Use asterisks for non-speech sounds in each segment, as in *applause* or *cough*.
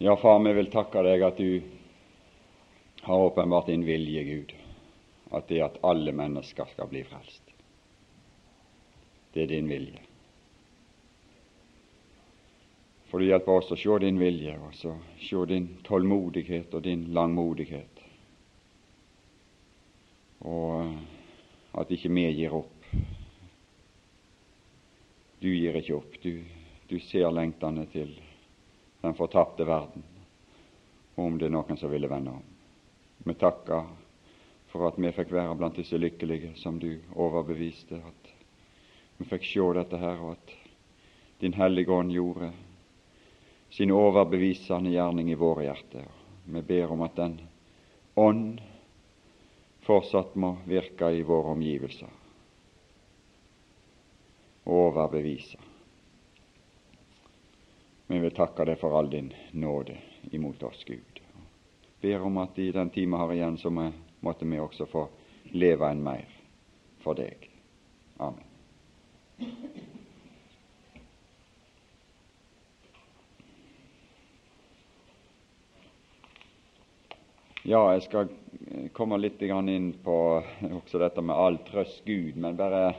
Ja, far, vi vil takke deg at du har åpenbart din vilje, Gud, at det at alle mennesker skal bli frelst. Det er din vilje. For du hjelper oss å se din vilje, og så se din tålmodighet og din langmodighet. Og at ikke vi gir opp. Du gir ikke opp. Du, du ser lengtene til den fortapte verden, om det er noen som ville vende om. Vi takker for at vi fikk være blant disse lykkelige som du overbeviste, at vi fikk se dette her, og at Din Hellige Ånd gjorde sin overbevisende gjerning i våre hjerter. Vi ber om at den ånd fortsatt må virke i våre omgivelser og overbevise. Vi vil takke deg for all din nåde imot oss, Gud. Ber om at i den time vi har igjen, så måtte vi også få leve en mer for deg. Amen. Ja, jeg skal komme litt inn på også dette med all trøst Gud, men bare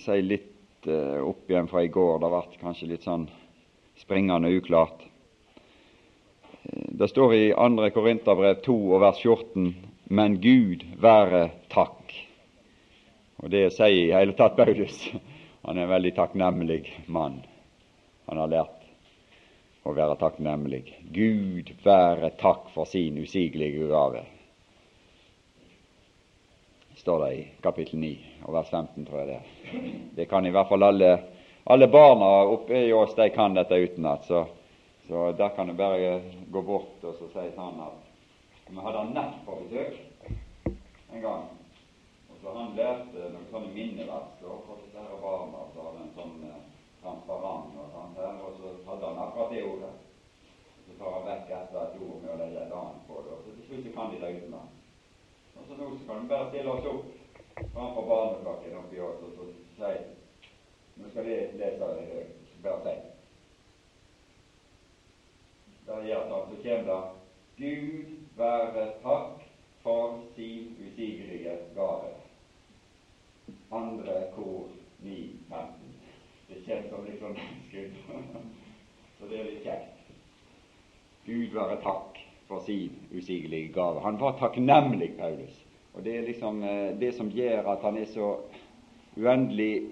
si litt eh, opp igjen fra i går. Det ble kanskje litt sånn springende uklart. Det står i 2. Korinterbrev 2 og vers 14 Men Gud være takk. Og Det sier i hele tatt Paulus. Han er en veldig takknemlig mann. Han har lært å være takknemlig. Gud være takk for sin usigelige gave. står det i kapittel 9 og vers 15, tror jeg det. Det kan i hvert fall alle alle barna oppe i oss de kan dette utenat, så, så der kan du bare gå bort og så si sånn at Vi hadde han nett på besøk en gang. og så Han lærte noen sånne minnevers for disse her barna. Så hadde en sånn eh, transparent og sånt her, og så hadde han akkurat det ordet. Så tar han vekk etter et ord med å legge et annet på det. og så Til slutt kan de det utenat. Og så nå så kan du bare stille oss opp framfor barneflokken oppi oss og så si nå skal vi lese si. Da gjør sånn, så kommer det Gud være takk for sin usigelige gave. Andre kor 9.15. Det kjennes som litt sånn skudd. *laughs* så det er litt kjekt. Gud være takk for sin usigelige gave. Han var takknemlig, Paulus. Og det er liksom eh, det som gjør at han er så uendelig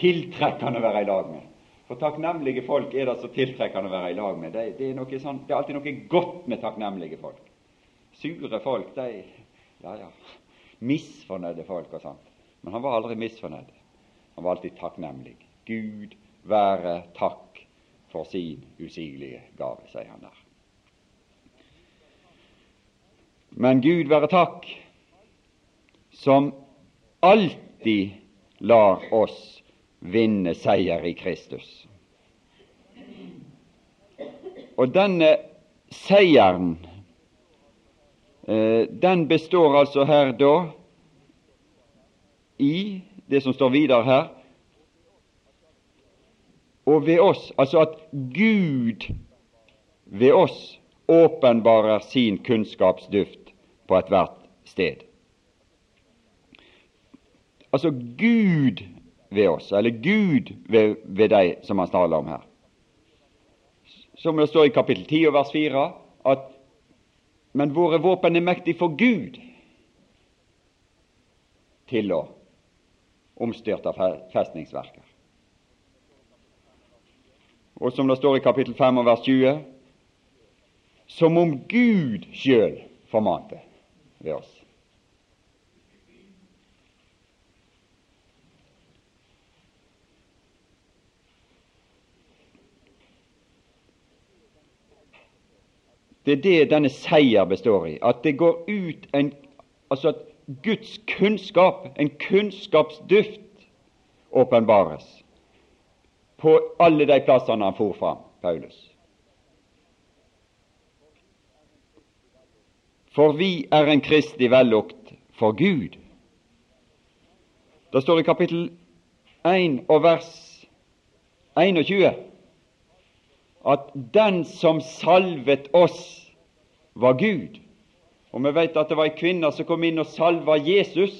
tiltrekkende å være i lag med. For takknemlige folk er det så tiltrekkende å være i lag med. Det, det, er sånn, det, er alltid noe godt med takknemlige folk. Sure folk, de ja, ja, misfornøyde folk og sånt. Men han var aldri misfornøyd. Han var alltid takknemlig. Gud være takk for sin usigelige gave, sier han der. Men Gud være takk, som alltid lar oss vinne seier i Kristus. Og denne seieren, eh, den består altså her da i det som står videre her, og ved oss, altså at Gud ved oss åpenbarer sin kunnskapsduft på ethvert sted. Altså Gud ved oss, eller Gud ved, ved de som han taler om her. Som det står i kapittel 10 og vers 4, at men våre våpen er mektige for Gud til å omstyrte festningsverker. Og som det står i kapittel 5 og vers 20, som om Gud sjøl formante ved oss. Det er det denne seier består i. At det går ut en Altså at Guds kunnskap, en kunnskapsduft, åpenbares på alle de plassene han for fram, Paulus. For vi er en kristig vellukt for Gud. Det står i kapittel 1 og vers 21 at den som salvet oss, var Gud. Og vi vet at det var ei kvinne som kom inn og salva Jesus,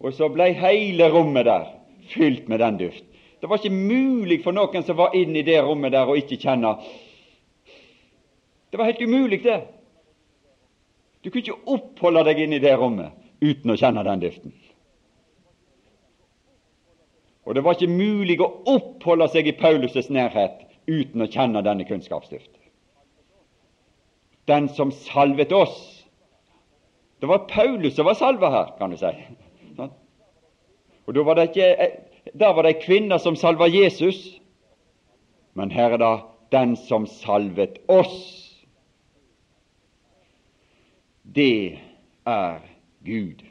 og så ble hele rommet der fylt med den duft. Det var ikke mulig for noen som var inne i det rommet der, å ikke kjenne Det var helt umulig, det. Du kunne ikke oppholde deg inne i det rommet uten å kjenne den duften. Og det var ikke mulig å oppholde seg i Paulus' nærhet uten å kjenne denne kunnskapsduft. Den som salvet oss. Det var Paulus som var salva her, kan du si. Og da var det ikke, Der var det ei kvinne som salva Jesus, men her er det den som salvet oss. Det er Gud.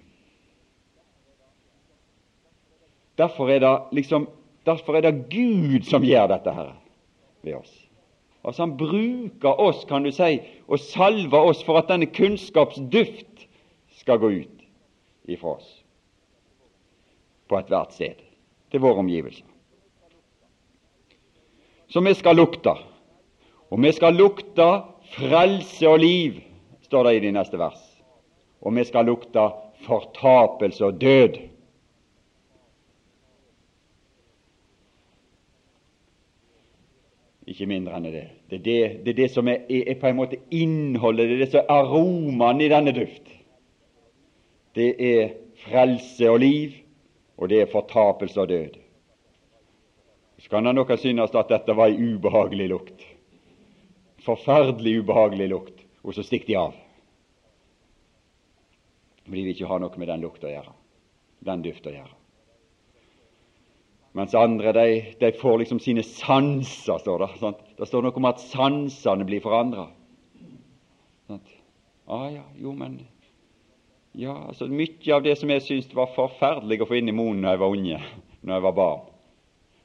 Derfor er det liksom Derfor er det Gud som gjør dette her ved oss. Altså Han bruker oss, kan du si, og salver oss for at denne kunnskapsduft skal gå ut ifra oss på ethvert sted, til våre omgivelser. Så vi skal lukte. Og vi skal lukte frelse og liv, står det i de neste vers. Og vi skal lukte fortapelse og død. Ikke mindre enn det. Det er det, det, er det som er, er, på en måte innholdet, det er det som er aromaen i denne duft. Det er frelse og liv, og det er fortapelse og død. Så kan det nok synes at dette var ei ubehagelig lukt. Forferdelig ubehagelig lukt, og så stikker de av. Fordi vil ikke ha noe med den lukta å gjøre, den duft å gjøre. Mens andre de, de får liksom sine sanser, står det. Sant? Det står noe om at sansene blir forandra. Ah, ja, jo, men ja, altså Mye av det som jeg syntes var forferdelig å få inn i munnen da jeg var unge, når jeg var barn,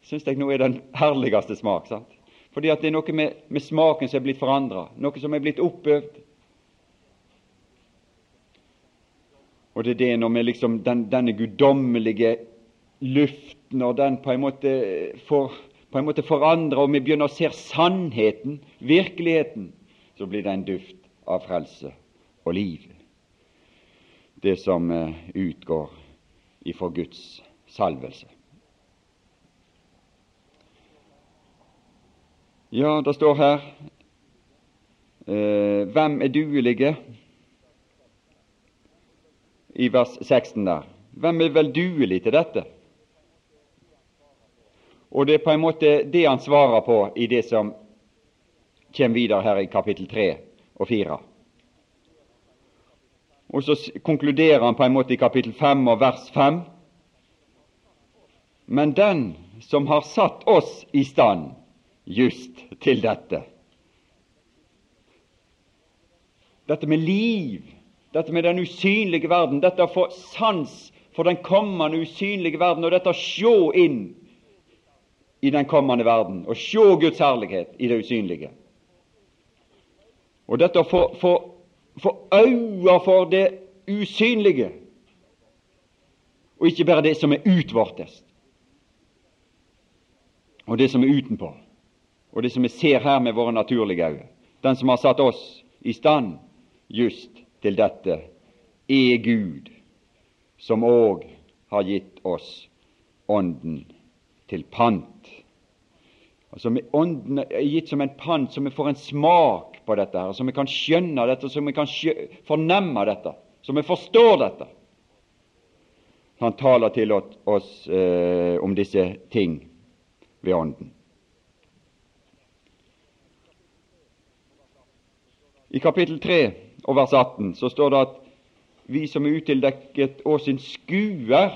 syns jeg nå er den herligste smak. sant? Fordi at det er noe med, med smaken som er blitt forandra, noe som er blitt oppøvd. Og det er det når vi liksom den, denne guddommelige luften, og den på en måte får på en måte forandrer, og vi begynner å se sannheten, virkeligheten, så blir det en duft av frelse og liv det som eh, utgår ifra Guds salvelse. Ja, det står her eh, Hvem er duelige? I vers 16 der. Hvem er vel duelig til dette? Og det er på en måte det han svarer på i det som kommer videre her i kapittel 3 og 4. Og så konkluderer han på en måte i kapittel 5 og vers 5. Men den som har satt oss i stand just til dette Dette med liv, dette med den usynlige verden, dette å få sans for den kommende usynlige verden, og dette å se inn i den kommende verden, og se Guds herlighet i det usynlige. Og dette å få, få øyne for det usynlige, og ikke bare det som er utvortes, og det som er utenpå, og det som vi ser her med våre naturlige øyne. Den som har satt oss i stand just til dette, er Gud, som òg har gitt oss Ånden til pant. Altså Ånden er gitt som en pant, så vi får en smak på dette, her, så vi kan skjønne dette, så vi kan fornemme dette, så vi forstår dette. Han taler til oss eh, om disse ting ved Ånden. I kapittel 3 og vers 18 så står det at vi som er utildekket åsyn skuer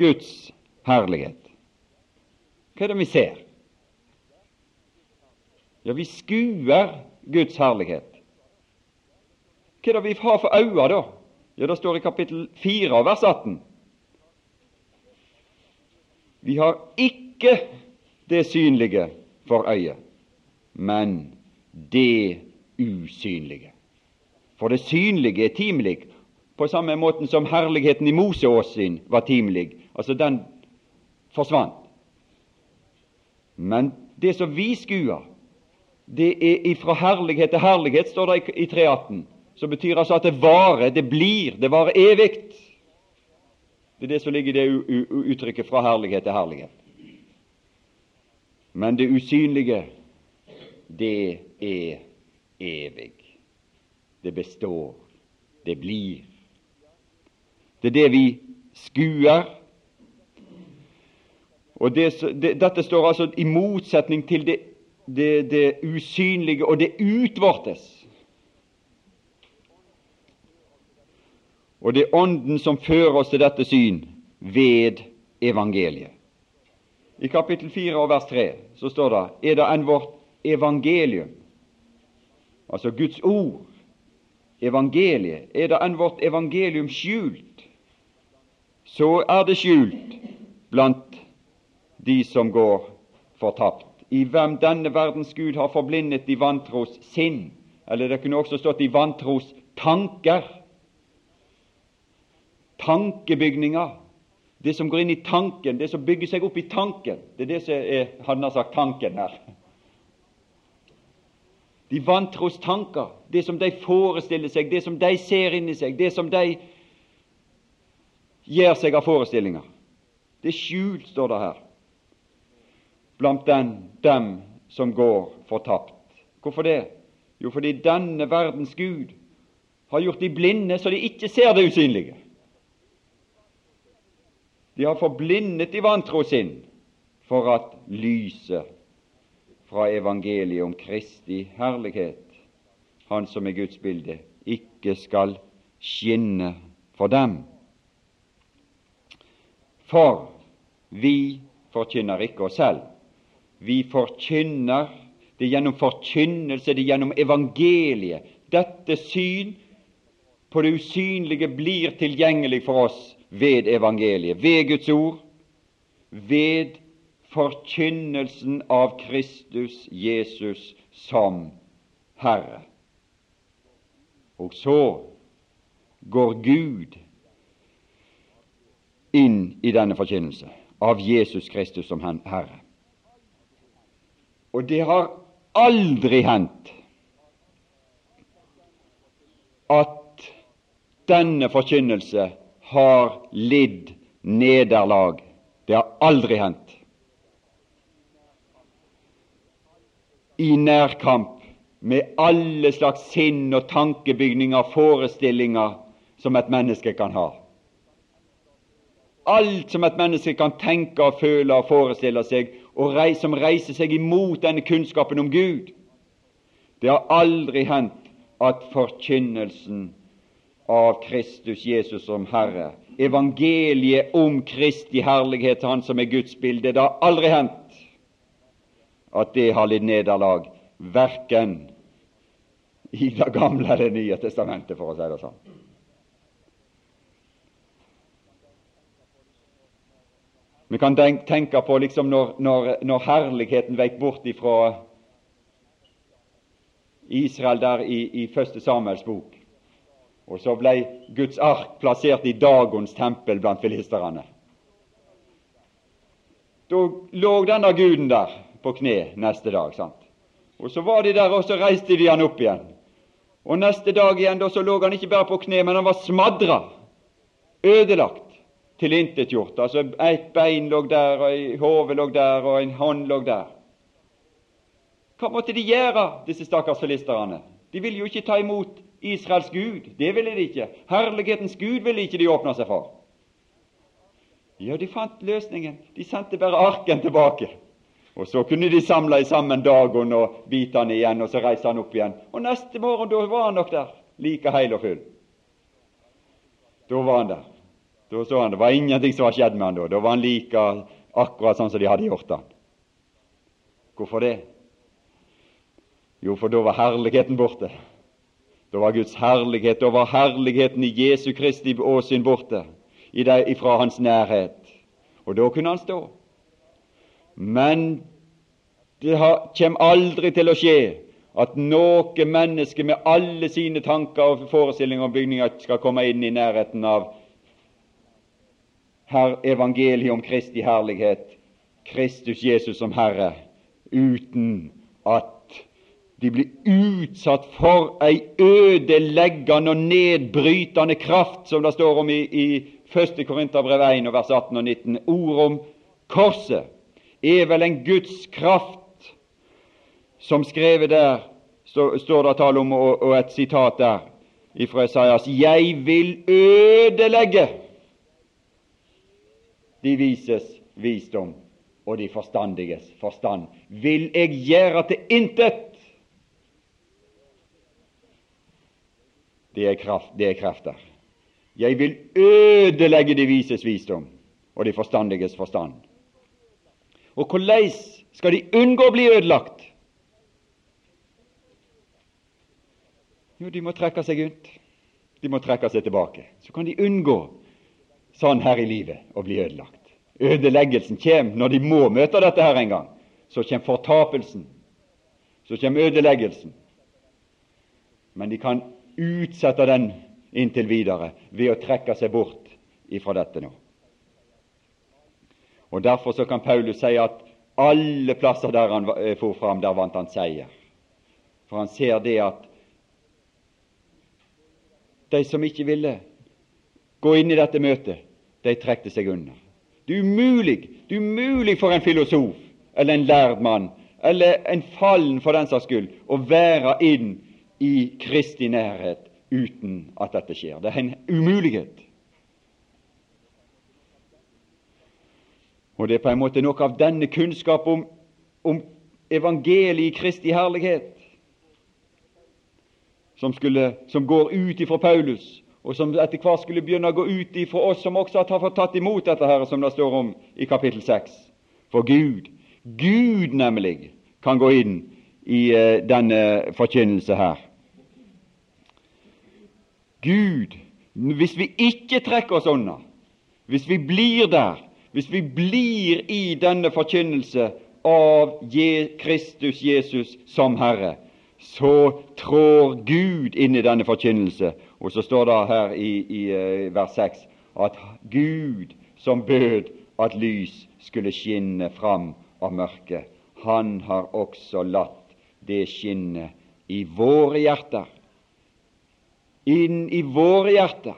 Guds herlighet. Hva er det vi ser? Ja, vi skuer Guds herlighet. Hva er det vi har for øyne, da? Ja, Det står i kapittel 4 vers 18. Vi har ikke det synlige for øyet, men det usynlige. For det synlige er timelig, på samme måten som herligheten i Moseåsyn var timelig. Altså, den forsvant. Men det som vi skuer, det er ifra herlighet til herlighet, står det i 318. Som betyr altså at det varer, det blir, det varer evig. Det er det som ligger i det uttrykket 'fra herlighet til herlighet'. Men det usynlige, det er evig. Det består. Det blir. Det er det vi skuer. Og det, det, Dette står altså i motsetning til det, det usynlige og det utvortes. Og det er Ånden som fører oss til dette syn ved evangeliet. I kapittel 4 og vers 3 så står det er det enn vårt evangelium, altså Guds ord, evangeliet, er det enn vårt evangelium skjult, så er det skjult blant de som går fortapt, i hvem denne verdens Gud har forblindet de vantros sinn, eller det kunne også stått de vantros tanker tankebygninger. Det som går inn i tanken, det som bygger seg opp i tanken. Det er det som er, han har sagt, tanken her. De vantros tanker, det som de forestiller seg, det som de ser inni seg, det som de gir seg av forestillinger. Det er skjult, står det her, blant den, dem som går fortapt. Hvorfor det? Jo, fordi denne verdens Gud har gjort de blinde så de ikke ser det usynlige. De har forblindet de vantro sin for at lyset fra evangeliet om Kristi herlighet, Han som er Guds bilde, ikke skal skinne for dem. For vi forkynner ikke oss selv. Vi forkynner det gjennom forkynnelse, det gjennom evangeliet. Dette syn på det usynlige blir tilgjengelig for oss ved evangeliet, ved Guds ord, ved forkynnelsen av Kristus Jesus som Herre. Og så går Gud inn i denne forkynnelse av Jesus Kristus som Herre. Og det har aldri hendt at denne forkynnelse har lidd nederlag. Det har aldri hendt. I nærkamp med alle slags sinn og tankebygninger, forestillinger som et menneske kan ha. Alt som et menneske kan tenke og føle og forestille seg, og som reiser seg imot denne kunnskapen om Gud. Det har aldri hendt at forkynnelsen av Kristus Jesus som Herre. Evangeliet om Kristi herlighet, Han som er Guds bilde. Det har aldri hendt at det har lidd nederlag, verken i Det gamle eller nye testamentet, for å si det sånn. Vi kan tenke på liksom når, når, når herligheten veik bort ifra Israel der i, i første Samuels bok. Og så ble Guds ark plassert i Dagons tempel blant filisterne. Da lå denne guden der på kne neste dag. sant? Og Så var de der, og så reiste de han opp igjen. Og Neste dag igjen da så lå han ikke bare på kne, men han var smadra, ødelagt, tilintetgjort. Altså et bein lå der, og et hode lå der, og en hånd lå der. Hva måtte de gjøre, disse stakkars filisterne? De ville jo ikke ta imot Israels Gud. Det ville de ikke. Herlighetens Gud ville ikke de åpne seg for. Ja, de fant løsningen. De sendte bare arken tilbake. Og Så kunne de samle sammen Dagon og bitene igjen, og så reiste han opp igjen. Og neste morgen da var han nok der, like heil og full. Da var han der. Da så han, Det var ingenting som var skjedd med han da. Da var han like akkurat sånn som de hadde gjort han. Hvorfor det? Jo, for da var herligheten borte. Da var Guds herlighet, da var herligheten i Jesu Kristi åsyn borte ifra hans nærhet. Og da kunne han stå. Men det kommer aldri til å skje at noe menneske med alle sine tanker og forestillinger om bygninger skal komme inn i nærheten av her evangeliet om Kristi herlighet, Kristus Jesus som Herre, uten at de blir utsatt for ei ødeleggende og nedbrytende kraft, som det står om i, i 1. Korinterbrev 1, vers 18 og 19. Ord om korset er vel en Guds kraft, som skrevet der så, står det tale om, og et sitat der fra Esaias 'Jeg vil ødelegge de vises visdom og de forstandiges forstand'. Vil jeg gjøre til intet. Det er, kraft, det er krefter. Jeg vil ødelegge de vises visdom og de forstandiges forstand. Og hvordan skal de unngå å bli ødelagt? Jo, de må trekke seg ut. De må trekke seg tilbake. Så kan de unngå sånn her i livet å bli ødelagt. Ødeleggelsen kommer når de må møte dette her en gang. Så kommer fortapelsen. Så kommer ødeleggelsen. Men de kan utsette den inntil videre ved å trekke seg bort ifra dette nå. Og Derfor så kan Paulus si at alle plasser der han for fram, der vant han seier. For han ser det at de som ikke ville gå inn i dette møtet, de trekte seg unna. Det er umulig, det er umulig for en filosof eller en lærd mann eller en fallen for den saks skyld å være inn i Kristi nærhet uten at dette skjer. Det er en umulighet. Og det er på en måte noe av denne kunnskap om, om evangeliet i Kristi herlighet som, skulle, som går ut ifra Paulus, og som etter hvert skulle begynne å gå ut ifra oss som også har fått tatt imot dette, her, som det står om i kapittel 6. For Gud, Gud nemlig, kan gå inn i uh, denne forkynnelse her. Gud, hvis vi ikke trekker oss unna, hvis vi blir der, hvis vi blir i denne forkynnelse av Kristus Jesus som Herre, så trår Gud inn i denne forkynnelse. Og så står det her i, i uh, vers 6 at Gud som bød at lys skulle skinne fram av mørket, han har også latt det skinne i våre hjerter. Inn i våre hjerter,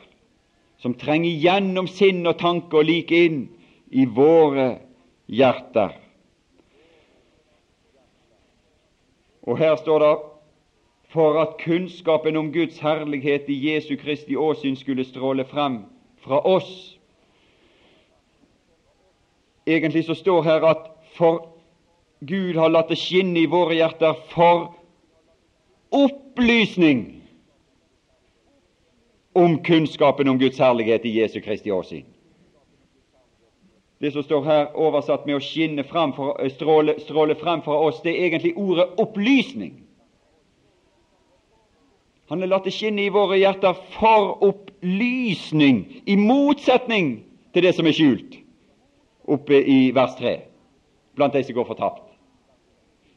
som trenger gjennom sinn og tanke og like inn i våre hjerter. Og her står det for at kunnskapen om Guds herlighet i Jesu Kristi åsyn skulle stråle frem fra oss. Egentlig så står her at for Gud har latt det skinne i våre hjerter for opplysning om kunnskapen om Guds herlighet i Jesu Kristi åsyn. Det som står her oversatt med å skinne frem for, stråle, stråle frem fra oss, det er egentlig ordet opplysning. Han har latt det skinne i våre hjerter for opplysning, i motsetning til det som er skjult, oppe i vers 3, blant de som går fortapt.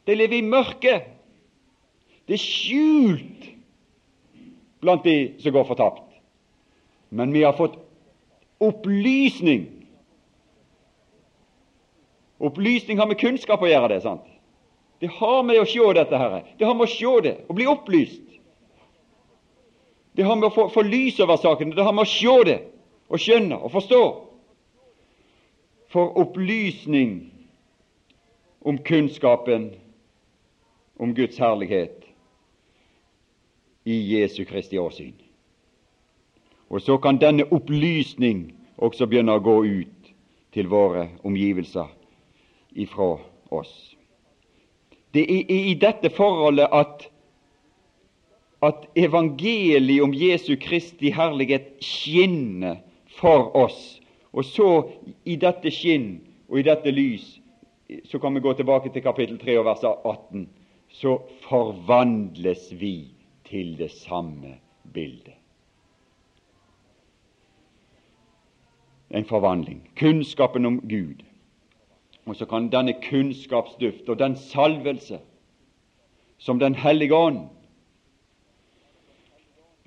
De lever i mørket. Det er skjult blant de som går fortapt. Men vi har fått opplysning. Opplysning har med kunnskap å gjøre, det. sant? Det har med å se dette her. Det har med å se det, å bli opplyst. Det har med å få, få lys over sakene, det har med å se det og skjønne og forstå. For opplysning om kunnskapen om Guds herlighet i Jesu Kristi åsyn. Og så kan denne opplysning også begynne å gå ut til våre omgivelser ifra oss. Det er i dette forholdet at at evangeliet om Jesu Kristi herlighet skinner for oss. Og så, i dette skinn og i dette lys, så kan vi gå tilbake til kapittel 3 og vers 18, så forvandles vi til det samme bildet. En forvandling. Kunnskapen om Gud. Og så kan denne kunnskapsduft og den salvelse som Den hellige ånd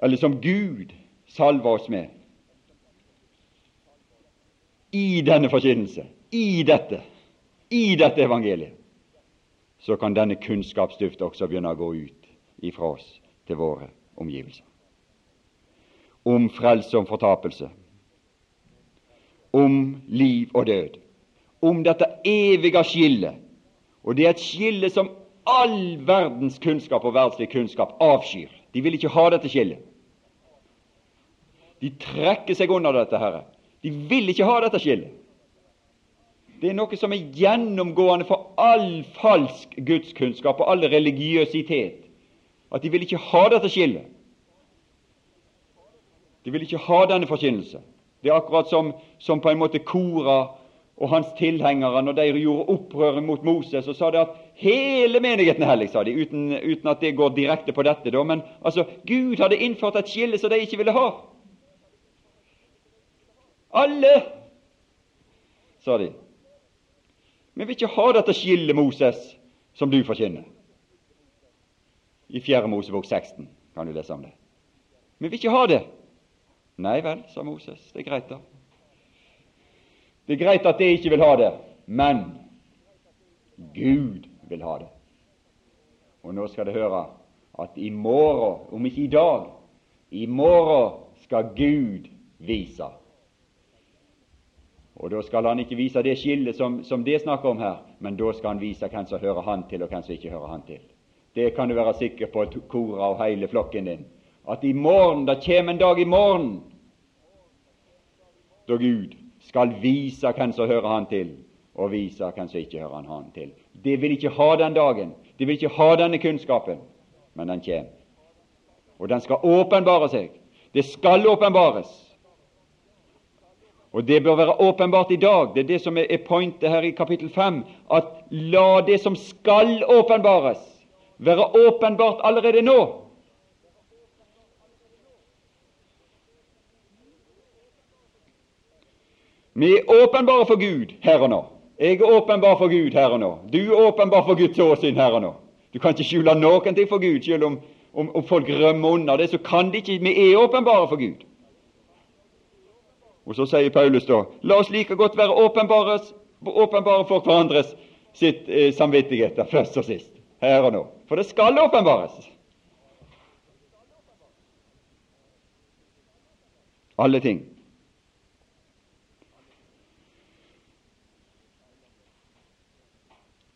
eller som Gud salver oss med i denne forkynnelse, i dette, i dette evangeliet. så kan denne kunnskapsduft også begynne å gå ut ifra oss til våre omgivelser. Om frelse og fortapelse, om liv og død, om dette evige skillet. Og det er et skille som all verdens kunnskap og verdslig kunnskap avskyr. De vil ikke ha dette skillet. De trekker seg under dette. Herre. De vil ikke ha dette skillet. Det er noe som er gjennomgående for all falsk gudskunnskap og all religiøsitet. At de vil ikke ha dette skillet. De vil ikke ha denne forkynnelse. Det er akkurat som, som på en måte Kora og hans tilhengere, når de gjorde opprøret mot Moses, og sa det at hele menigheten er hellig, sa de, uten, uten, at det går direkte på dette. Da. Men altså, Gud hadde innført et skille som de ikke ville ha. Alle, sa de. Vi vil ikke ha dette skillet, Moses, som du forkynner. I 4. Mosebok 16 kan du lese om det. Vi vil ikke ha det. Nei vel, sa Moses. Det er greit, da. Det er greit at de ikke vil ha det, men Gud vil ha det. Og nå skal du høre at i morgen, om ikke i dag, i morgen skal Gud vise og Da skal han ikke vise det skillet som, som det snakker om her, men da skal han vise hvem som hører han til, og hvem som ikke hører han til. Det kan du være sikker på, Kora og hele flokken din, at i morgen, det kommer en dag i morgen da Gud skal vise hvem som hører han til, og vise hvem som ikke hører han til. De vil ikke ha den dagen, de vil ikke ha denne kunnskapen, men den kommer. Og den skal åpenbare seg. Det skal åpenbares. Og det bør være åpenbart i dag. Det er det som er pointet her i kapittel 5. At la det som skal åpenbares, være åpenbart allerede nå. Vi er åpenbare for Gud her og nå. Jeg er åpenbar for Gud her og nå. Du er åpenbar for Guds åsyn her og nå. Du kan ikke skjule noen ting for Gud, selv om, om, om folk rømmer unna det. Så kan de ikke Vi er åpenbare for Gud. Og Så sier Paulus da la oss like godt være åpenbare, åpenbare for hverandres sitt eh, samvittigheter først og sist, her og nå. For det skal åpenbares. Alle ting.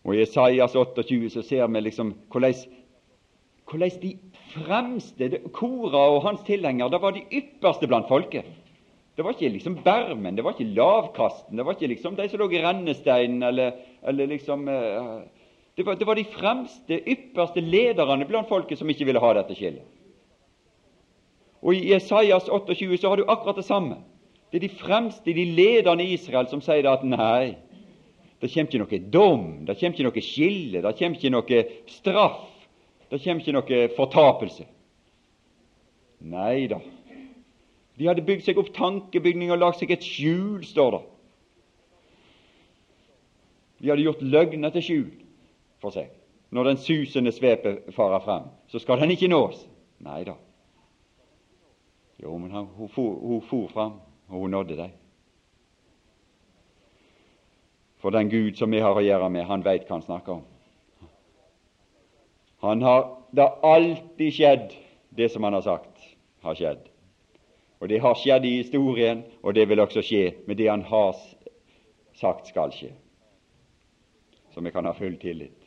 Og I Esaias 28 så ser vi liksom hvordan, de fremste Kora og hans tilhengere da var de ypperste blant folket. Det var ikke liksom bermen, det var ikke lavkasten, det var ikke liksom de som lå i rennesteinen, eller, eller liksom uh, det, var, det var, de fremste, ypperste lederne blant folket som ikke ville ha dette skillet. Og I Esaias 28 så har du akkurat det samme. Det er de fremste, de lederne i Israel, som sier at nei, det kommer ikke noe dom, det kommer ikke noe skille, det kommer ikke noe straff, det kommer ikke noe fortapelse. Nei da, de hadde bygd seg opp tankebygning og lagd seg et skjul, står det. De hadde gjort løgner til skjul for seg. Når den susende svepe farer frem, så skal den ikke nås. Nei da. Jo, men han, hun, for, hun for fram, og hun nådde dem. For den Gud som vi har å gjøre med, han veit hva han snakker om. Han har, Det har alltid skjedd, det som han har sagt, har skjedd. Og det har skjedd i historien, og det vil også skje med det han har sagt skal skje. Så vi kan ha full tillit.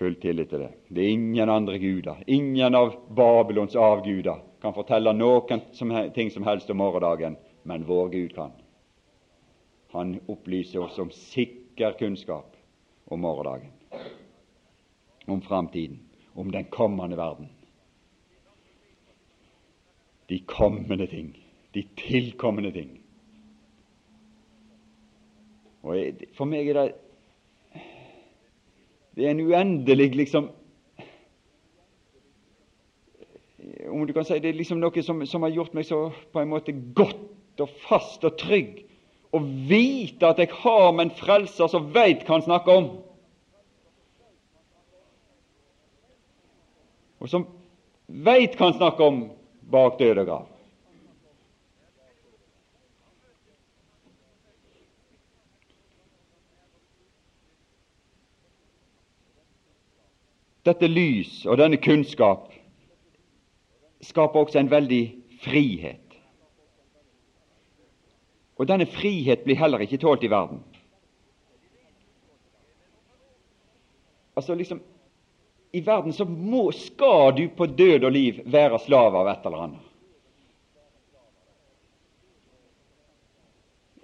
Full tillit til det. Det er ingen andre guder, ingen av Babylons avguder kan fortelle noen som, ting som helst om morgendagen, men vår Gud kan. Han opplyser oss om sikker kunnskap om morgendagen, om framtiden, om den kommende verden de kommende ting, de tilkommende ting. Og For meg er det Det er en uendelig liksom Om du kan si det er liksom noe som, som har gjort meg så på en måte godt og fast og trygg å vite at jeg har med en frelser som veit hva han snakker om. Og som veit hva han snakker om bak grav. dette lys og denne kunnskap skaper også en veldig frihet. Og denne frihet blir heller ikke tålt i verden. Altså liksom I verden så må, skal du på død og liv være slave av et eller annet.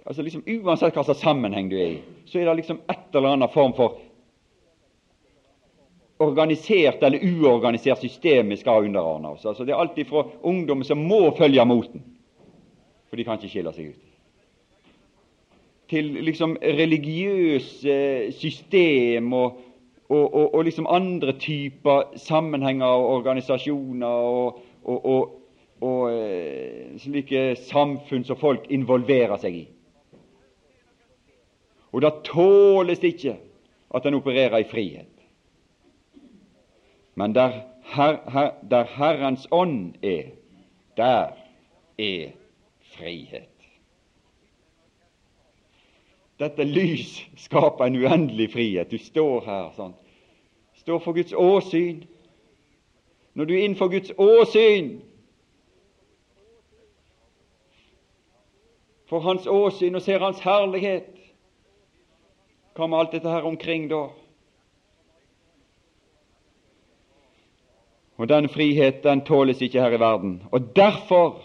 Altså liksom Uansett hva slags sammenheng du er i, så er det liksom et eller annet form for organisert eller uorganisert system vi skal underordne oss. Altså Det er alltid fra ungdom som må følge moten, for de kan ikke skille seg ut, til liksom religiøse system og, og, og, og liksom andre typer sammenhenger og organisasjoner og, og eh, slike samfunn som folk involverer seg i. Og da tåles det ikke at en opererer i frihet. Men der, her, her, der Herrens ånd er, der er frihet. Dette lys skaper en uendelig frihet. Du står her sånn. Står for Guds åsyn. Når du er innenfor Guds åsyn For Hans åsyn og ser Hans herlighet, med alt dette her omkring da? Og den frihet, den tåles ikke her i verden. Og derfor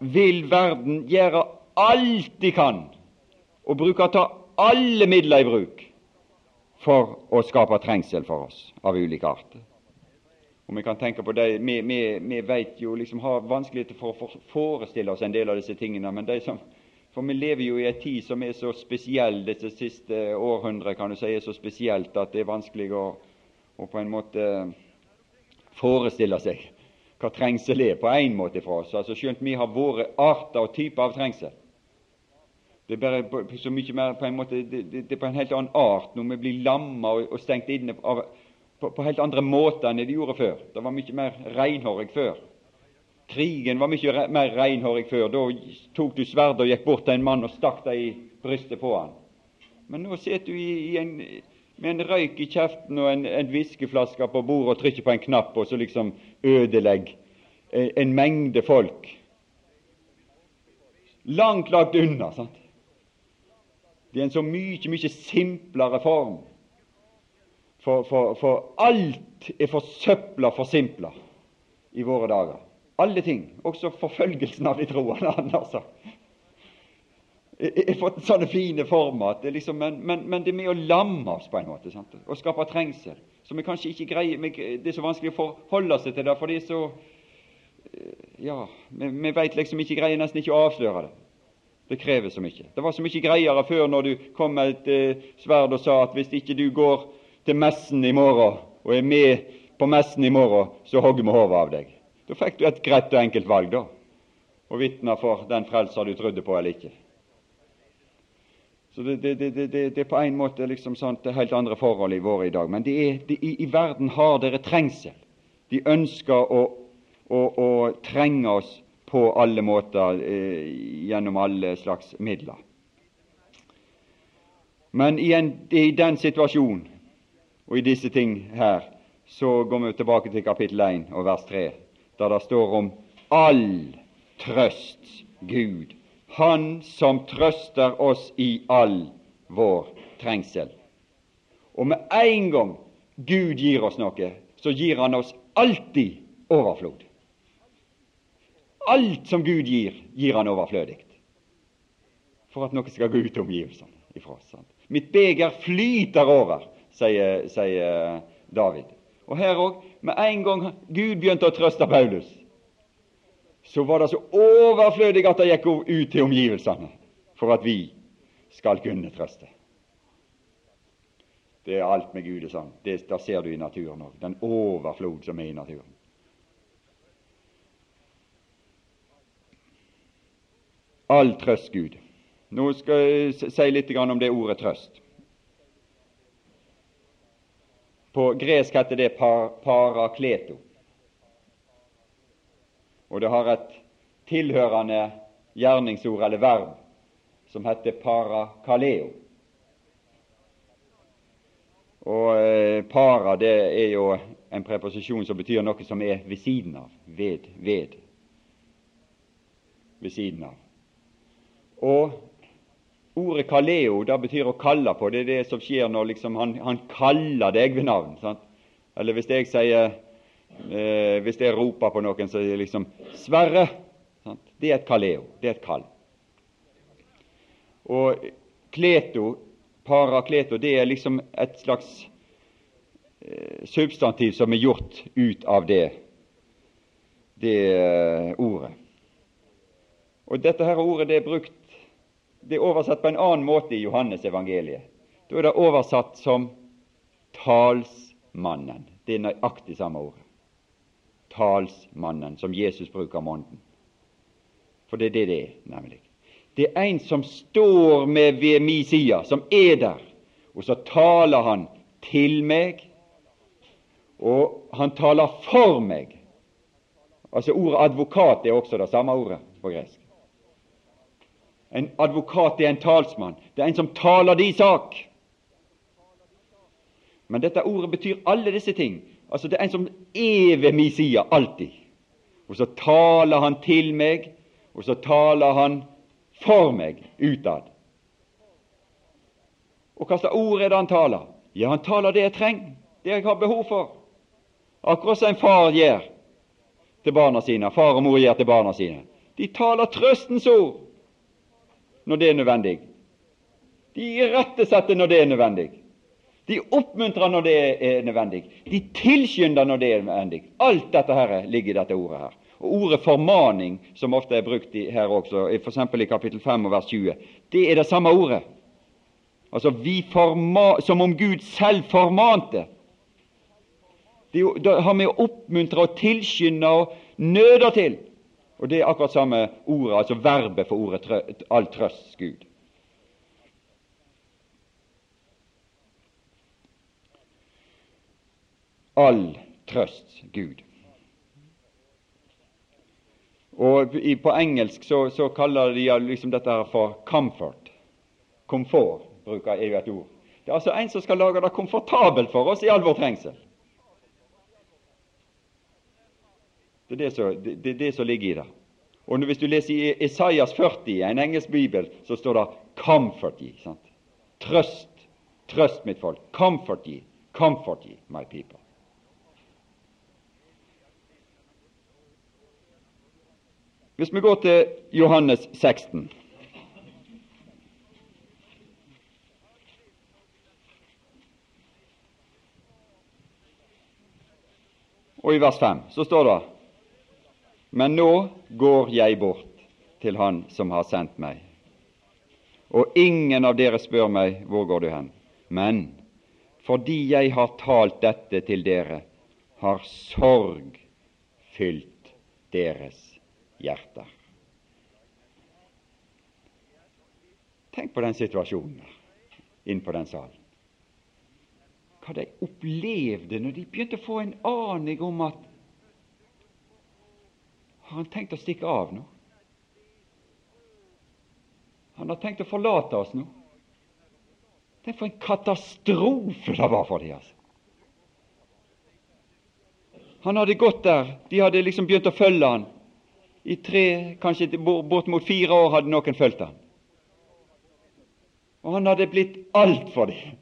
vil verden gjøre alt de kan, og bruker å ta alle midler i bruk for å skape trengsel for oss av ulike arter. Og Vi kan tenke på det, vi, vi, vi vet jo liksom har vanskeligheter for å forestille oss en del av disse tingene, men de som for vi lever jo i en tid som er så spesiell, disse siste århundret kan du si, er så spesielt at det er vanskelig å, å på en måte forestille seg hva trengsel er, på en måte fra oss. Altså Skjønt vi har våre arter og typer av trengsel. Det er bare så mye mer på en måte, det, det, det er på en helt annen art når vi blir lamma og, og stengt inne av, på, på, helt andre måter enn det de gjorde før. Det var mye mer reinhårig før. Krigen var mye mer reinhårig før. Da tok du sverdet og gikk bort til en mann og stakk deg i brystet på han. Men nå sitter du i, i en, med en røyk i kjeften og en, en whiskeflaske på bordet og trykker på en knapp, og så liksom ødelegger en, en mengde folk. Langt lagt unna. sant? Det er en så mye, mye simplere form. For, for, for alt er forsøpla, forsimpla i våre dager. Alle ting, også forfølgelsen av de troende. *laughs* altså. Jeg har fått sånne fine former, liksom, men, men, men, det er med å lamme oss på en måte sant? og skape trengsel. Så vi kanskje ikke greier, Det er så vanskelig å forholde seg til det, for det er så eh, Ja, vi, vi vet liksom ikke greier nesten ikke å avsløre det. Det krever så mye. Det var så mye greiere før når du kom med et eh, sverd og sa at hvis ikke du går til messen i morgen og er med på messen i morgen, så hogger vi hodet av deg. Da fikk du et greit og enkelt valg, da, og vitne for den frelser du trodde på eller ikke. Så det, det, det, det, er på en måte liksom sånt, det er helt andre forhold i våre i dag. Men er, i, i, verden har dere trengsel. De ønsker å, å, å trenge oss på alle måter eh, gjennom alle slags midler. Men i, en, i den situasjonen og i disse ting her, så går vi tilbake til kapittel 1 og vers 3 der det står om all trøst Gud, Han som trøster oss i all vår trengsel. Og med en gang Gud gir oss noe, så gir Han oss alltid overflod. Alt som Gud gir, gir Han overflødig for at noe skal gå ut til omgivelsene ifra oss. Mitt beger flyter over, sier, sier David. Og her òg, med en gang Gud begynte å trøste Paulus, så var det så overflødig at det gikk ut til omgivelsene for at vi skal kunne trøste. Det er alt med Gud er sånn. Det, det ser du i naturen òg. Den overflod som er i naturen. All trøst, Gud. Nå skal jeg si litt om det ordet trøst. På gresk heter det par, parakleto. Og det har et tilhørende gjerningsord eller verb som heter parakaleo. Og eh, para det er jo en preposisjon som betyr noe som er ved siden av. Ved. Ved. Ved siden av. Og ordet kaleo da betyr å kalle på. Det er det som skjer når liksom han, han kaller deg ved navn. Sant? Eller hvis jeg sier eh, Hvis jeg roper på noen, så er det liksom 'Sverre'. Sant? Det er et kaleo. Det er et kall. Og kleto, parakleto, det er liksom et slags eh, substantiv som er gjort ut av det, det eh, ordet. Og dette her ordet det er brukt det er oversatt på en annen måte i Johannes evangeliet. Da er det oversatt som talsmannen. Det er nøyaktig samme ordet. Talsmannen, som Jesus bruker måneden. For det er det det er, nemlig. Det er en som står med ved mi side, som er der, og så taler han til meg, og han taler for meg. Altså Ordet advokat er også det samme ordet på gresk. En advokat er en talsmann. Det er en som taler de sak. Men dette ordet betyr alle disse ting. Altså Det er en som er ved min alltid. Og så taler han til meg, og så taler han for meg utad. Og hva slags ord er det han taler? Ja, han taler det jeg trenger, det jeg har behov for. Akkurat som en far gjør til barna sine, far og mor gjør til barna sine. De taler trøstens ord når det er nødvendig. De irettesetter når det er nødvendig. De oppmuntrer når det er nødvendig. De tilskynder når det er nødvendig. Alt dette her ligger i dette ordet her. Og Ordet formaning, som ofte er brukt her også, f.eks. i kapittel 5 og vers 20, det er det samme ordet. Altså vi forma, Som om Gud selv formante. Det har vi å oppmuntre og tilskynde og nøder til. Og Det er akkurat samme ordet, altså verbet for ordet trø, all trøst Gud. All trøst Gud. Og På engelsk så, så kaller de liksom dette her for comfort. Komfort bruker er jo et ord. Det er altså en som skal lage det komfortabelt for oss i all vår trengsel. Det er det som, det, det, det som ligger i det. Og Hvis du leser i Isaias 40, en engelsk bibel, så står det 'comfort ye'. Sant? Trøst, trøst mitt folk. Comfort ye, comfort ye, my people. Hvis vi går til Johannes 16 Og i vers 5 så står det Men nå går jeg bort til Han som har sendt meg. Og ingen av dere spør meg, hvor går du hen? Men fordi jeg har talt dette til dere, har sorg fylt deres hjerter. Tenk på den situasjonen inne på den salen. Hva de opplevde når de begynte å få en aning om at Har han tenkt å stikke av nå? Han har tenkt å forlate oss nå. Det er for en katastrofe det var for dem. Altså. Han hadde gått der, de hadde liksom begynt å følge han. I tre, kanskje bortimot fire år hadde noen fulgt ham. Og han hadde blitt alt for dem.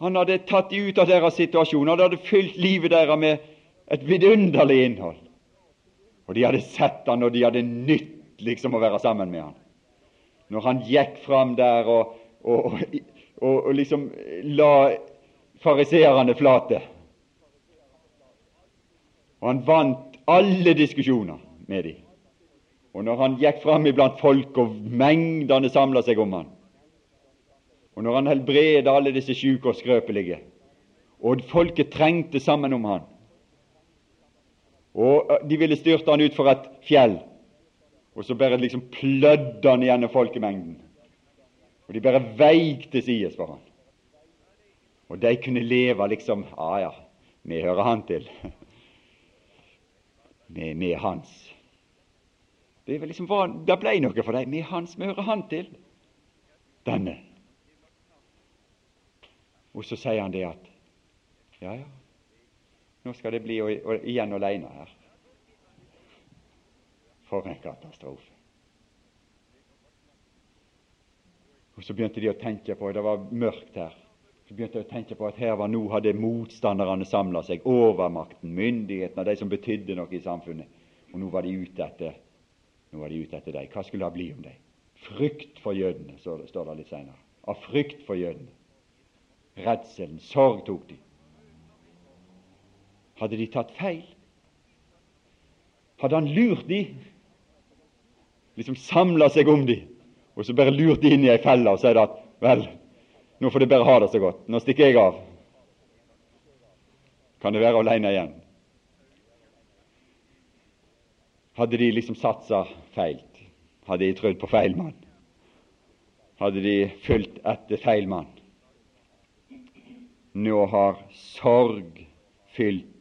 Han hadde tatt dem ut av deres situasjon. Han hadde fylt livet deres med et vidunderlig innhold. Og de hadde sett han, og de hadde nytt liksom å være sammen med han. Når han gikk fram der og, og, og, og liksom la fariseerne flate. Og han vant alle diskusjoner med dem. Og når han gikk fram iblant folk, og mengdene samla seg om han, og når han helbreda alle disse sjuke og skrøpelige, og folket trengte sammen om han, og de ville styrte han ut for et fjell, og så bare liksom plødde han gjennom folkemengden, og de bare veik til sides for han. Og de kunne leve liksom Ja, ja, vi hører han til *laughs* med, med hans. Det, liksom det ble noe for dem. Med hans, vi hører han til. Denne. Og så sier han det at ja, ja, nå skal det bli å, å, igjen aleine her. For en katastrofe. Og Så begynte de å tenke på Det var mørkt her. Så begynte de å tenke på at her var nå hadde motstanderne samla seg. Overmakten, myndighetene, de som betydde noe i samfunnet. Og nå var de ute etter nå var de ute etter dem. Hva skulle det bli om dem? Frykt for jødene, står det litt senere. Av frykt for jødene. Redselen, sorg tok de. Hadde de tatt feil? Hadde han lurt de? Liksom samla seg om de, og så bare lurt de inn i ei felle og sagt at vel, nå får de bare ha det så godt. Nå stikker jeg av. Kan det være alene igjen? Hadde de liksom satsa feil? Hadde de trodd på feil mann? Hadde de fulgt etter feil mann? Nå har sorg fylt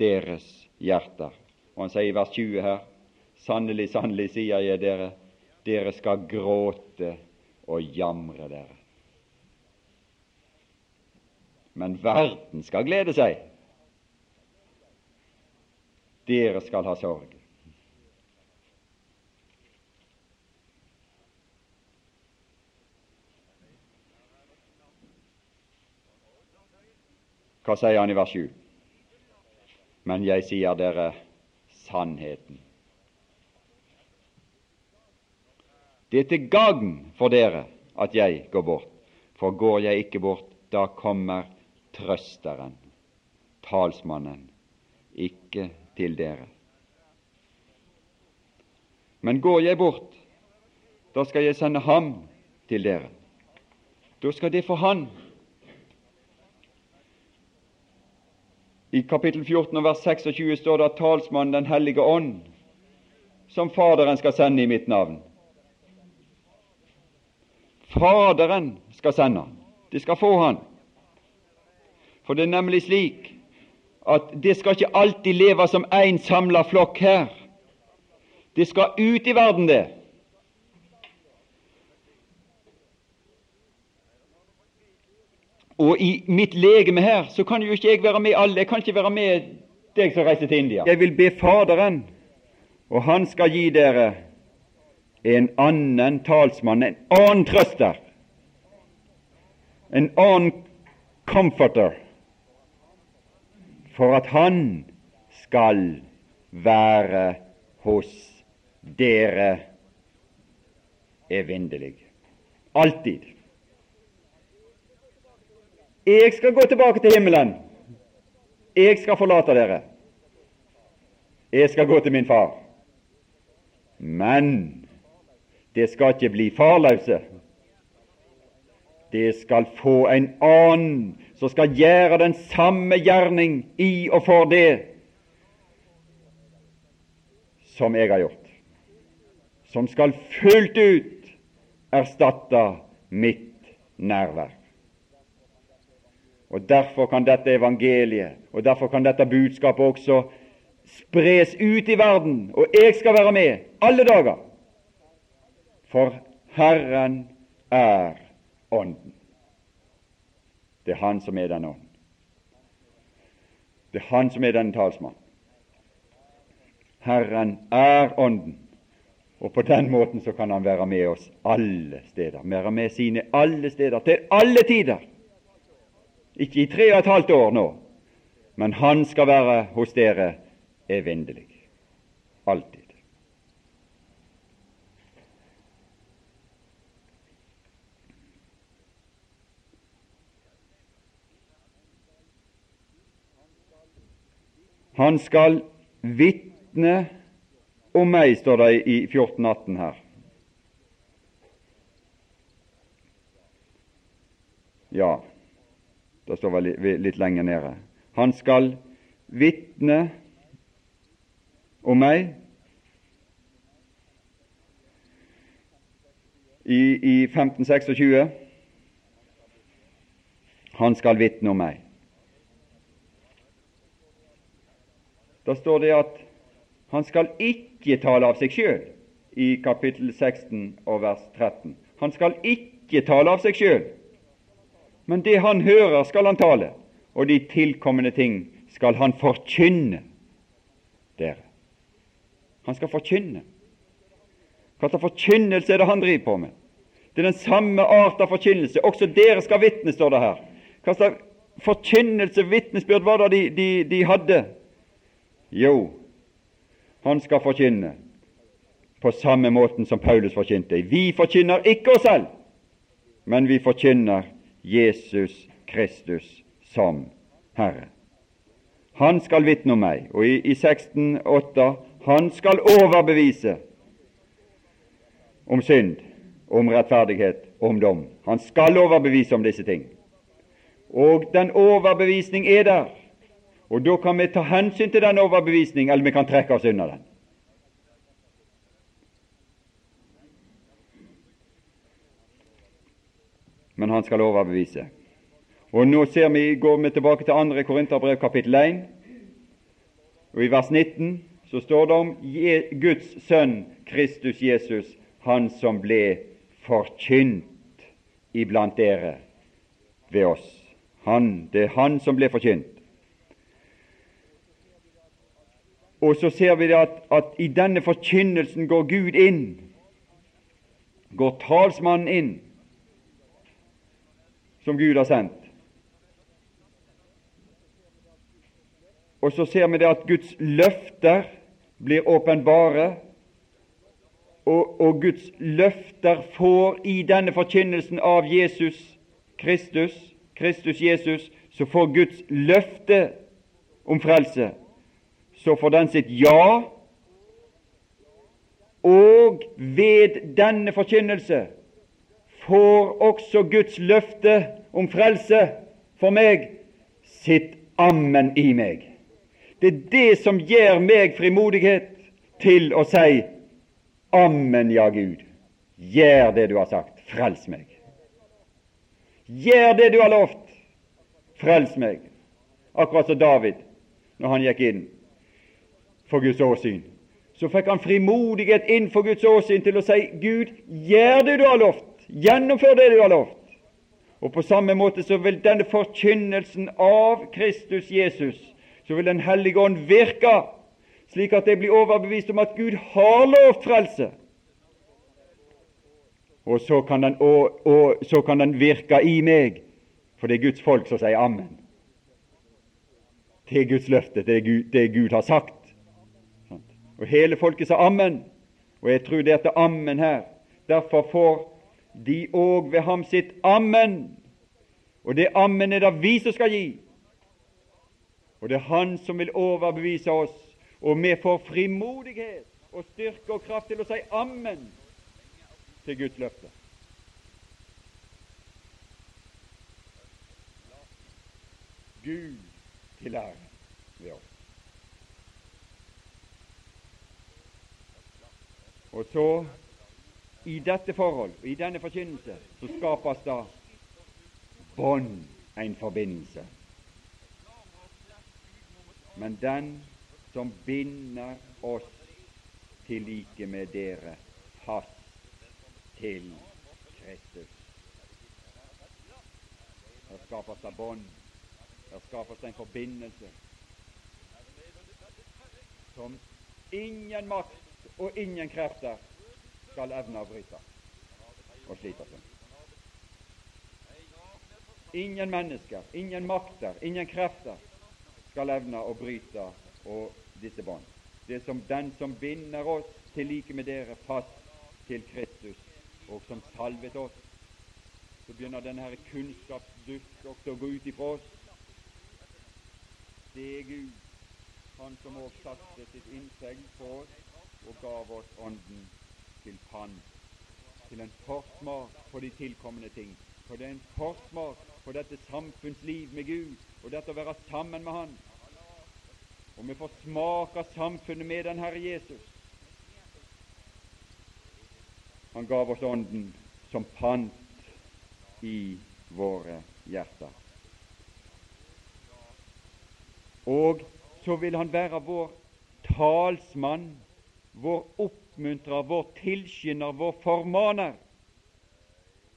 deres hjerter. Og han sier i vers 20 her Sannelig, sannelig, sier jeg dere, dere skal gråte og jamre dere. Men verden skal glede seg. Dere skal ha sorg. Hva sier han i vers 7? Men jeg sier dere sannheten. Det er til gagn for dere at jeg går bort, for går jeg ikke bort, da kommer trøsteren, talsmannen, ikke til dere. Men går jeg bort, da skal jeg sende ham til dere. Da skal det for han I kapittel 14 vers 26 står det at talsmannen Den hellige ånd, som Faderen skal sende i mitt navn. Faderen skal sende han. De skal få han. For det er nemlig slik at det skal ikke alltid leve som én samla flokk her. Det skal ut i verden, det. Og i mitt legeme her så kan jo ikke jeg være med alle. Jeg kan ikke være med deg som reiser til India. Jeg vil be Faderen, og han skal gi dere en annen talsmann, en annen trøster, en annen comforter, for at han skal være hos dere evinnelig. Alltid. Jeg skal gå tilbake til himmelen. Jeg skal forlate dere. Jeg skal gå til min far. Men det skal ikke bli farløse. Det skal få en annen som skal gjøre den samme gjerning i og for det som jeg har gjort, som skal fullt ut erstatte mitt nærvær. Og Derfor kan dette evangeliet og derfor kan dette budskapet også spres ut i verden, og jeg skal være med alle dager. For Herren er Ånden. Det er Han som er den Ånden. Det er Han som er denne talsmann. Herren er Ånden, og på den måten så kan Han være med oss alle steder. Være med sine alle steder, til alle tider. Ikke i tre og et halvt år nå, men Han skal være hos dere evinnelig. Alltid. Han skal vitne om meg, står det i 1418 her. Ja, det står vel litt lenger nede. Han skal vitne om meg i, i 1526. Han skal vitne om meg. Da står det at han skal ikke tale av seg sjøl i kapittel 16 og vers 13. Han skal ikke tale av seg sjøl, Men det han hører, skal han tale, og de tilkommende ting skal han forkynne dere. Han skal forkynne. Hva slags forkynnelse er det han driver på med? Det er den samme art av forkynnelse. Også dere skal vitne, står det her. Hva slags forkynnelse, vitnesbyrd, var det de, de, de hadde? Jo, han skal forkynne på samme måten som Paulus forkynte. Vi forkynner ikke oss selv, men vi forkynner Jesus Kristus som Herre. Han skal vitne om meg, og i, i 16,8 han skal overbevise om synd, om rettferdighet om dom. Han skal overbevise om disse ting. Og den overbevisning er der. Og da kan vi ta hensyn til den overbevisning, eller vi kan trekke oss unna den. Men han skal overbevise. Og nå ser vi, går vi tilbake til 2. Korinterbrev kapittel 1, og i vers 19 så står det om Guds sønn Kristus Jesus, han som ble forkynt iblant dere ved oss. Han, det er han som ble forkynt. Og så ser vi at, at i denne forkynnelsen går Gud inn, går talsmannen inn, som Gud har sendt. Og så ser vi det at Guds løfter blir åpenbare, og, og Guds løfter får i denne forkynnelsen av Jesus Kristus, Kristus Jesus, så får Guds løfte om frelse så får den sitt ja, og ved denne forkynnelse får også Guds løfte om frelse for meg sitt ammen i meg. Det er det som gir meg frimodighet til å si ammen, ja, Gud. Gjør det du har sagt. Frels meg. Gjør det du har lovt. Frels meg. Akkurat som David når han gikk inn for Guds åsyn. Så fikk han frimodighet innenfor Guds åsyn til å si Gud, gjør det du har lovt. Gjennomfør det du har lovt. Og på samme måte så vil denne forkynnelsen av Kristus Jesus, så vil Den hellige ånd virke, slik at jeg blir overbevist om at Gud har lovt frelse. Og så kan, den, og, og så kan den virke i meg, for det er Guds folk som sier Amen. Det er Guds løfte, det Gud, det Gud har sagt. Og hele folket sa amen. Og jeg tror det er til ammen her. Derfor får de òg ved ham sitt ammen. Og det ammen er det vi som skal gi. Og det er Han som vil overbevise oss, og vi får frimodighet og styrke og kraft til å si ammen til Guds løfte. Gud til ære ved oss. Og så, i dette forhold, i denne forkynnelse, så skapes da bånd, en forbindelse. Men den som binder oss til like med dere fast til Kristus. Der skapes det bånd, der skapes det en forbindelse som ingen makt og ingen krefter skal evne å bryte og slite seg. Ingen mennesker, ingen makter, ingen krefter skal evne å bryte disse bånd. Det er som den som binder oss til like med dere fast til Kristus, og som salvet oss. Så begynner denne her kunnskapsdusk også å gå ut ifra oss. Det er Gud, Han som også satte sitt innsegl på oss og gav oss Ånden til pann, til en forsmak på de tilkommende ting. For det er en forsmak på dette samfunnsliv med Gud, og dette å være sammen med Han. Og vi får smake samfunnet med den Herre Jesus. Han gav oss Ånden som pant i våre hjerter. Og så vil Han være vår talsmann vår oppmuntrer, vår tilskynder, vår formaner.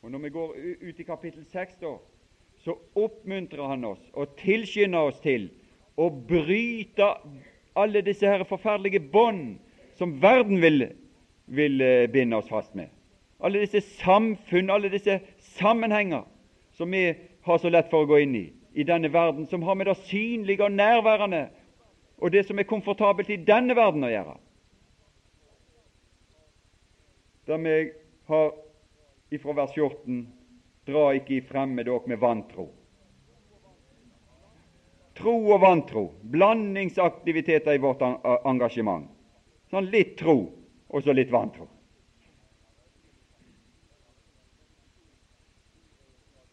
Og Når vi går ut i kapittel 6, da, så oppmuntrer han oss og tilskynder oss til å bryte alle disse her forferdelige bånd som verden vil, vil eh, binde oss fast med. Alle disse samfunn, alle disse sammenhenger som vi har så lett for å gå inn i i denne verden, som har med det synlige og nærværende og det som er komfortabelt i denne verden å gjøre. Der vi har ifra vers 14 Dra ikke i fremme dere med vantro. Tro og vantro, blandingsaktiviteter i vårt engasjement. Sånn litt tro og så litt vantro.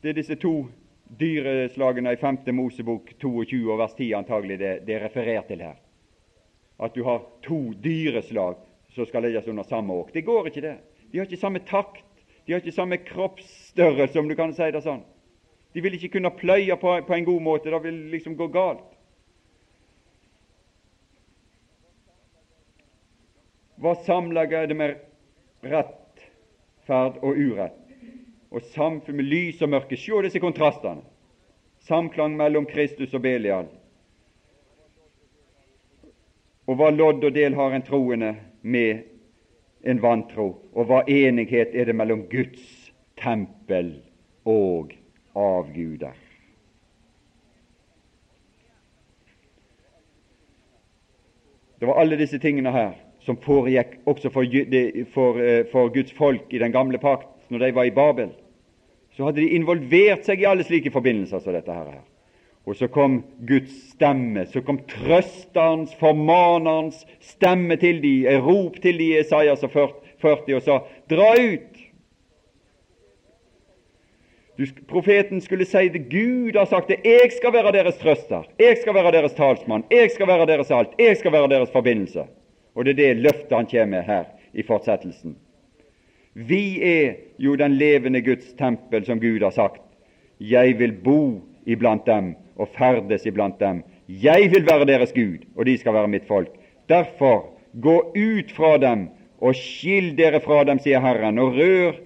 Det er disse to dyreslagene i 5. Mosebok 22 og vers 10 antagelig det, det er referert til her. At du har to dyreslag som skal legges under samme åk. Det går ikke, det. De har ikke samme takt, de har ikke samme kroppsstørrelse, om du kan si det sånn. De vil ikke kunne pløye på, på en god måte. Det vil liksom gå galt. Hva samlager det med rettferd og urett? Og samfunn med lys og mørke. Se disse kontrastene. Samklang mellom Kristus og Belial. Og hva lodd og del har en troende med en vantro? Og hva enighet er det mellom Guds tempel og avguder. Det var alle disse tingene her som foregikk også for, for, eh, for, Guds folk i den gamle pakt, når de var i Babel. Så hadde de involvert seg i alle slike forbindelser som dette her. Og så kom Guds stemme, så kom trøsterens, formanerens stemme til de, et rop til de i Esaias 40 og sa:" Dra ut! Du, profeten skulle si det Gud har sagt det. Jeg skal være deres trøster. Jeg skal være deres talsmann. Jeg skal være deres alt. Jeg skal være deres forbindelse. Og det er det løftet han kommer med her i fortsettelsen. Vi er jo den levende Guds tempel, som Gud har sagt. Jeg vil bo iblant dem og ferdes iblant dem. Jeg vil være deres Gud, og de skal være mitt folk. Derfor, gå ut fra dem og skill dere fra dem, sier Herren, og rør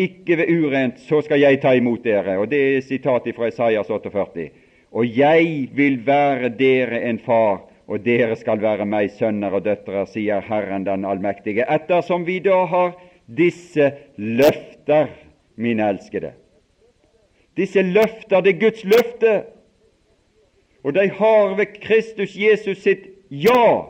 ikke ved urent, så skal jeg ta imot dere. Og Det er sitatet fra Isaias 48. Og jeg vil være dere en far, og dere skal være meg sønner og døtre, sier Herren den allmektige. Ettersom vi da har disse løfter, mine elskede. Disse løfter, det er Guds løfte, og de har ved Kristus Jesus sitt ja.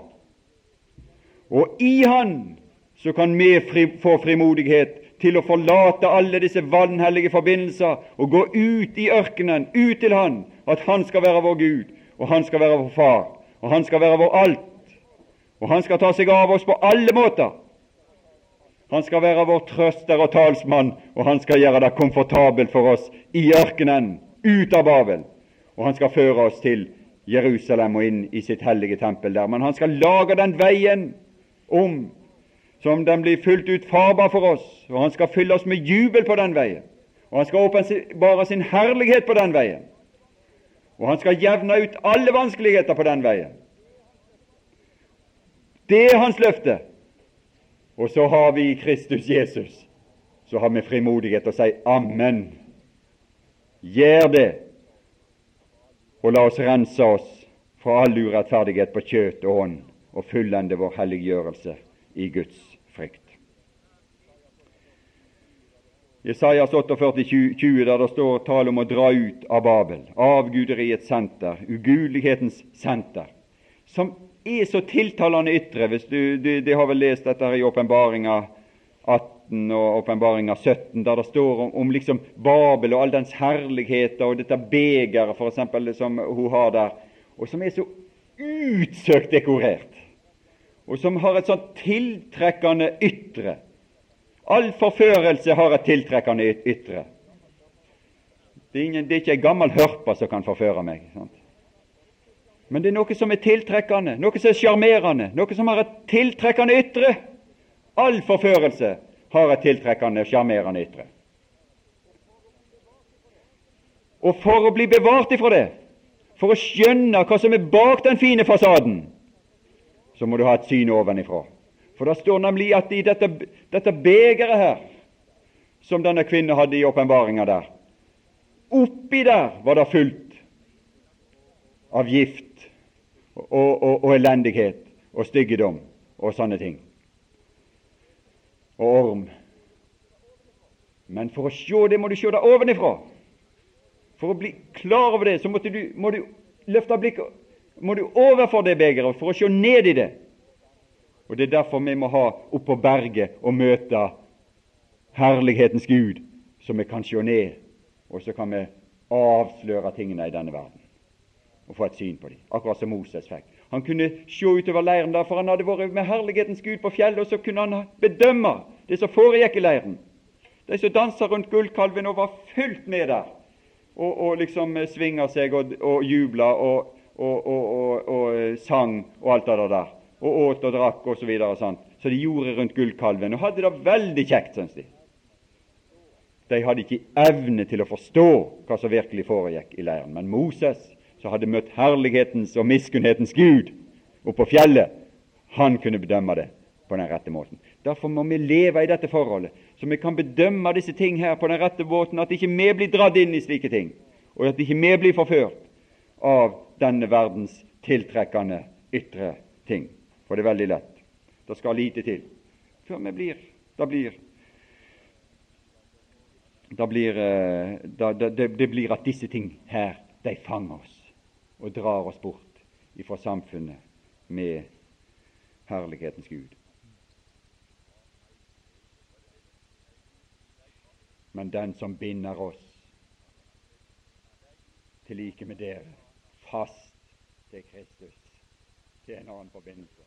Og i Han så kan vi fri, få frimodighet til å forlate alle disse vanhellige forbindelser og gå ut i ørkenen, ut til Han, at Han skal være vår Gud, og Han skal være vår Far, og Han skal være vår alt, og Han skal ta seg av oss på alle måter. Han skal være vår trøster og talsmann, og han skal gjøre det komfortabelt for oss i ørkenen, ut av Babel. Og han skal føre oss til Jerusalem og inn i sitt hellige tempel der. Men han skal lage den veien om som den blir fullt ut farbar for oss, og Han skal fylle oss med jubel på den veien. Og Han skal åpenbare sin herlighet på den veien. Og Han skal jevne ut alle vanskeligheter på den veien. Det er Hans løfte. Og så har vi Kristus Jesus. Så har vi frimodighet til å si Amen. Gjør det, og la oss rense oss fra all urettferdighet på kjøtt og ånd, og fullende vår helliggjørelse i Guds frykt. Jesajas 48, 20, der det står tale om å dra ut av Babel, avguderiets senter, ugudelighetens senter, som er så tiltalende ytre. hvis du, du, du har vel lest dette her i Åpenbaringa 18 og Åpenbaringa 17, der det står om, om, liksom Babel og all dens herligheter og dette begeret eksempel, som hun har der, og som er så utsøkt dekorert og som har et sånt tiltrekkende ytre. All forførelse har et tiltrekkende ytre. Det er, ingen, det er ikke ei gammel hørpa som kan forføre meg. Sant? Men det er noe som er tiltrekkende, noe som er sjarmerende, noe som har et tiltrekkende ytre. All forførelse har et tiltrekkende, sjarmerende ytre. Og for å bli bevart ifra det, for å skjønne hva som er bak den fine fasaden, så må du ha et syn ovenifra. For det står nemlig at i dette, dette begeret her, som denne kvinnen hadde i åpenbaringa der, Oppi der var det fullt av gift og, og, og elendighet og styggedom og sånne ting. Og orm. Men for å se det må du se det ovenifra. For å bli klar over det, så du, må du løfte blikket må du overfor det begeret for å se ned i det. Og Det er derfor vi må ha opp på berget og møte herlighetens Gud, så vi kan se ned, og så kan vi avsløre tingene i denne verden og få et syn på dem, akkurat som Moses fikk. Han kunne se utover leiren, der, for han hadde vært med herlighetens Gud på fjellet, og så kunne han bedømme det som foregikk i leiren. De som dansa rundt gullkalven og var fullt med der, og, og liksom svinga seg og, og jubla og, og, eh, sang og alt det der, og åt og drakk og Så, videre, sånn. så de gjorde rundt gullkalven, og hadde det veldig kjekt, syns de. De hadde ikke evne til å forstå hva som virkelig foregikk i leiren. Men Moses, som hadde møtt herlighetens og miskunnhetens Gud oppe på fjellet, han kunne bedømme det på den rette måten. Derfor må vi leve i dette forholdet, så vi kan bedømme disse ting her på den rette måten, at ikke vi blir dratt inn i slike ting, og at ikke vi blir forført av denne verdens tiltrekkende ytre ting. For det er veldig lett. Det skal lite til før vi blir Det blir blir, eh, det, det blir at disse ting her, de fanger oss og drar oss bort ifra samfunnet med herlighetens Gud. Men den som binder oss til like med dere fast til Kristus, er en annen forbindelse.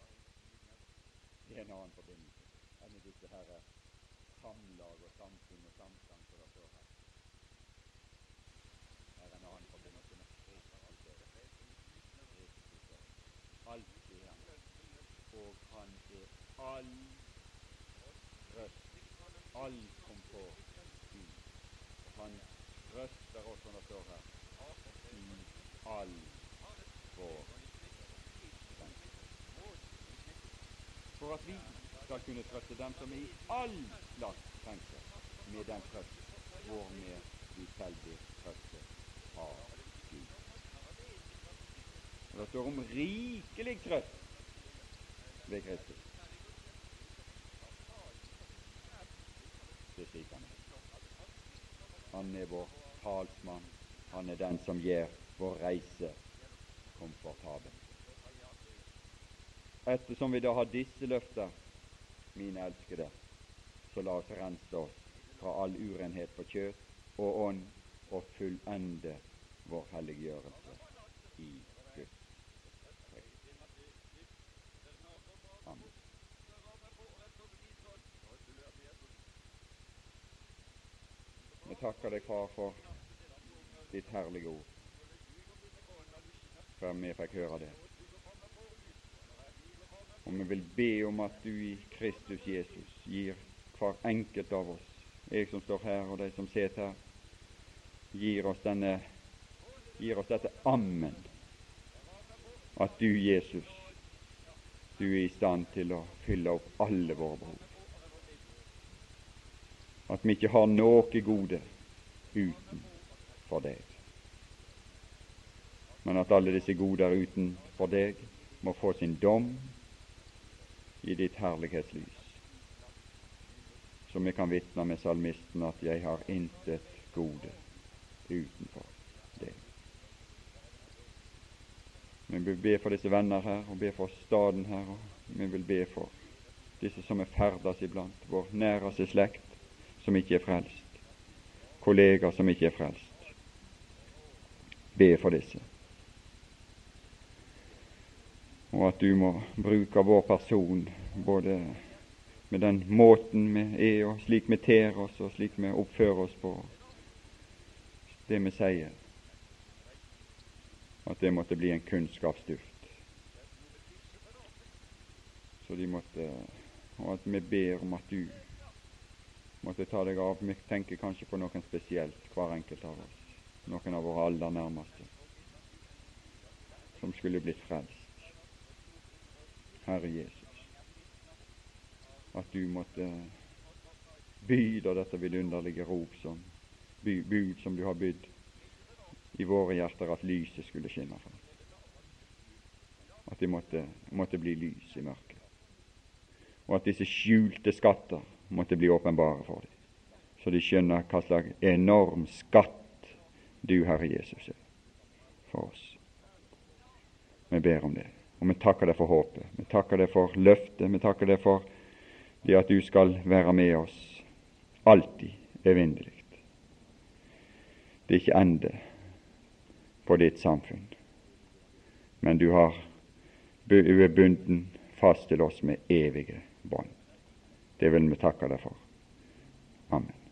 Er en annen forbindelse enn disse her samlag og samfunn og samstand som det står her. Det er en annen forbindelse med Alt er han, og han all trøst, all komfort i. Han trøster oss, som det står her, i all vår For at vi skal kunne trøste dem som er i all slags trengsel, med den trøst hvormed vi selv blir trøstet av Gud. Det står om rikelig trøst ved Kristus. Det er slik han er. Han er vår talsmann. Han er den som gjør vår reise komfortabel. Ettersom vi da har disse løfter, mine elskede, så la oss rense oss fra all urenhet på kjøtt og ånd og fullende vår helliggjørelse i Guds Amen. Vi takker deg, Far, for ditt herlige ord før vi fikk høre det. Og vi vil be om at du i Kristus Jesus gir hver enkelt av oss, jeg som står her og de som sitter her, gir oss, denne, gir oss dette ammen. At du, Jesus, du er i stand til å fylle opp alle våre behov. At vi ikke har noe gode utenfor deg men at alle disse goder utenfor deg må få sin dom i ditt herlighetslys. Som vi kan vitne med salmisten at 'jeg har intet gode utenfor deg'. Vi vil be for disse venner her, og be for staden her, og vi vil be for disse som er ferdes iblant, vår næreste slekt, som ikke er frelst, kollegaer som ikke er frelst. Be for disse og at du må bruke vår person både med den måten vi er, og slik vi ter oss, og slik vi oppfører oss på det vi sier, at det måtte bli en kunnskapsduft. Så de måtte, og at vi ber om at du måtte ta deg av. Vi tenker kanskje på noen spesielt, hver enkelt av oss. Noen av våre aller nærmeste som skulle blitt frelst. Herre Jesus, at du måtte byde dette vidunderlige rop som bud som du har bydd i våre hjerter at lyset skulle skinne fram. At det måtte, måtte bli lys i mørket. Og at disse skjulte skatter måtte bli åpenbare for dem, så de skjønner hva slags enorm skatt du, Herre Jesus, er for oss. Vi ber om det, og vi takker deg for håpet. Vi takker deg for løftet. Vi takker deg for det at du skal være med oss alltid evinnelig. Det er ikke ende på ditt samfunn, men du har du er bunden fast til oss med evige bånd. Det vil vi takke deg for. Amen.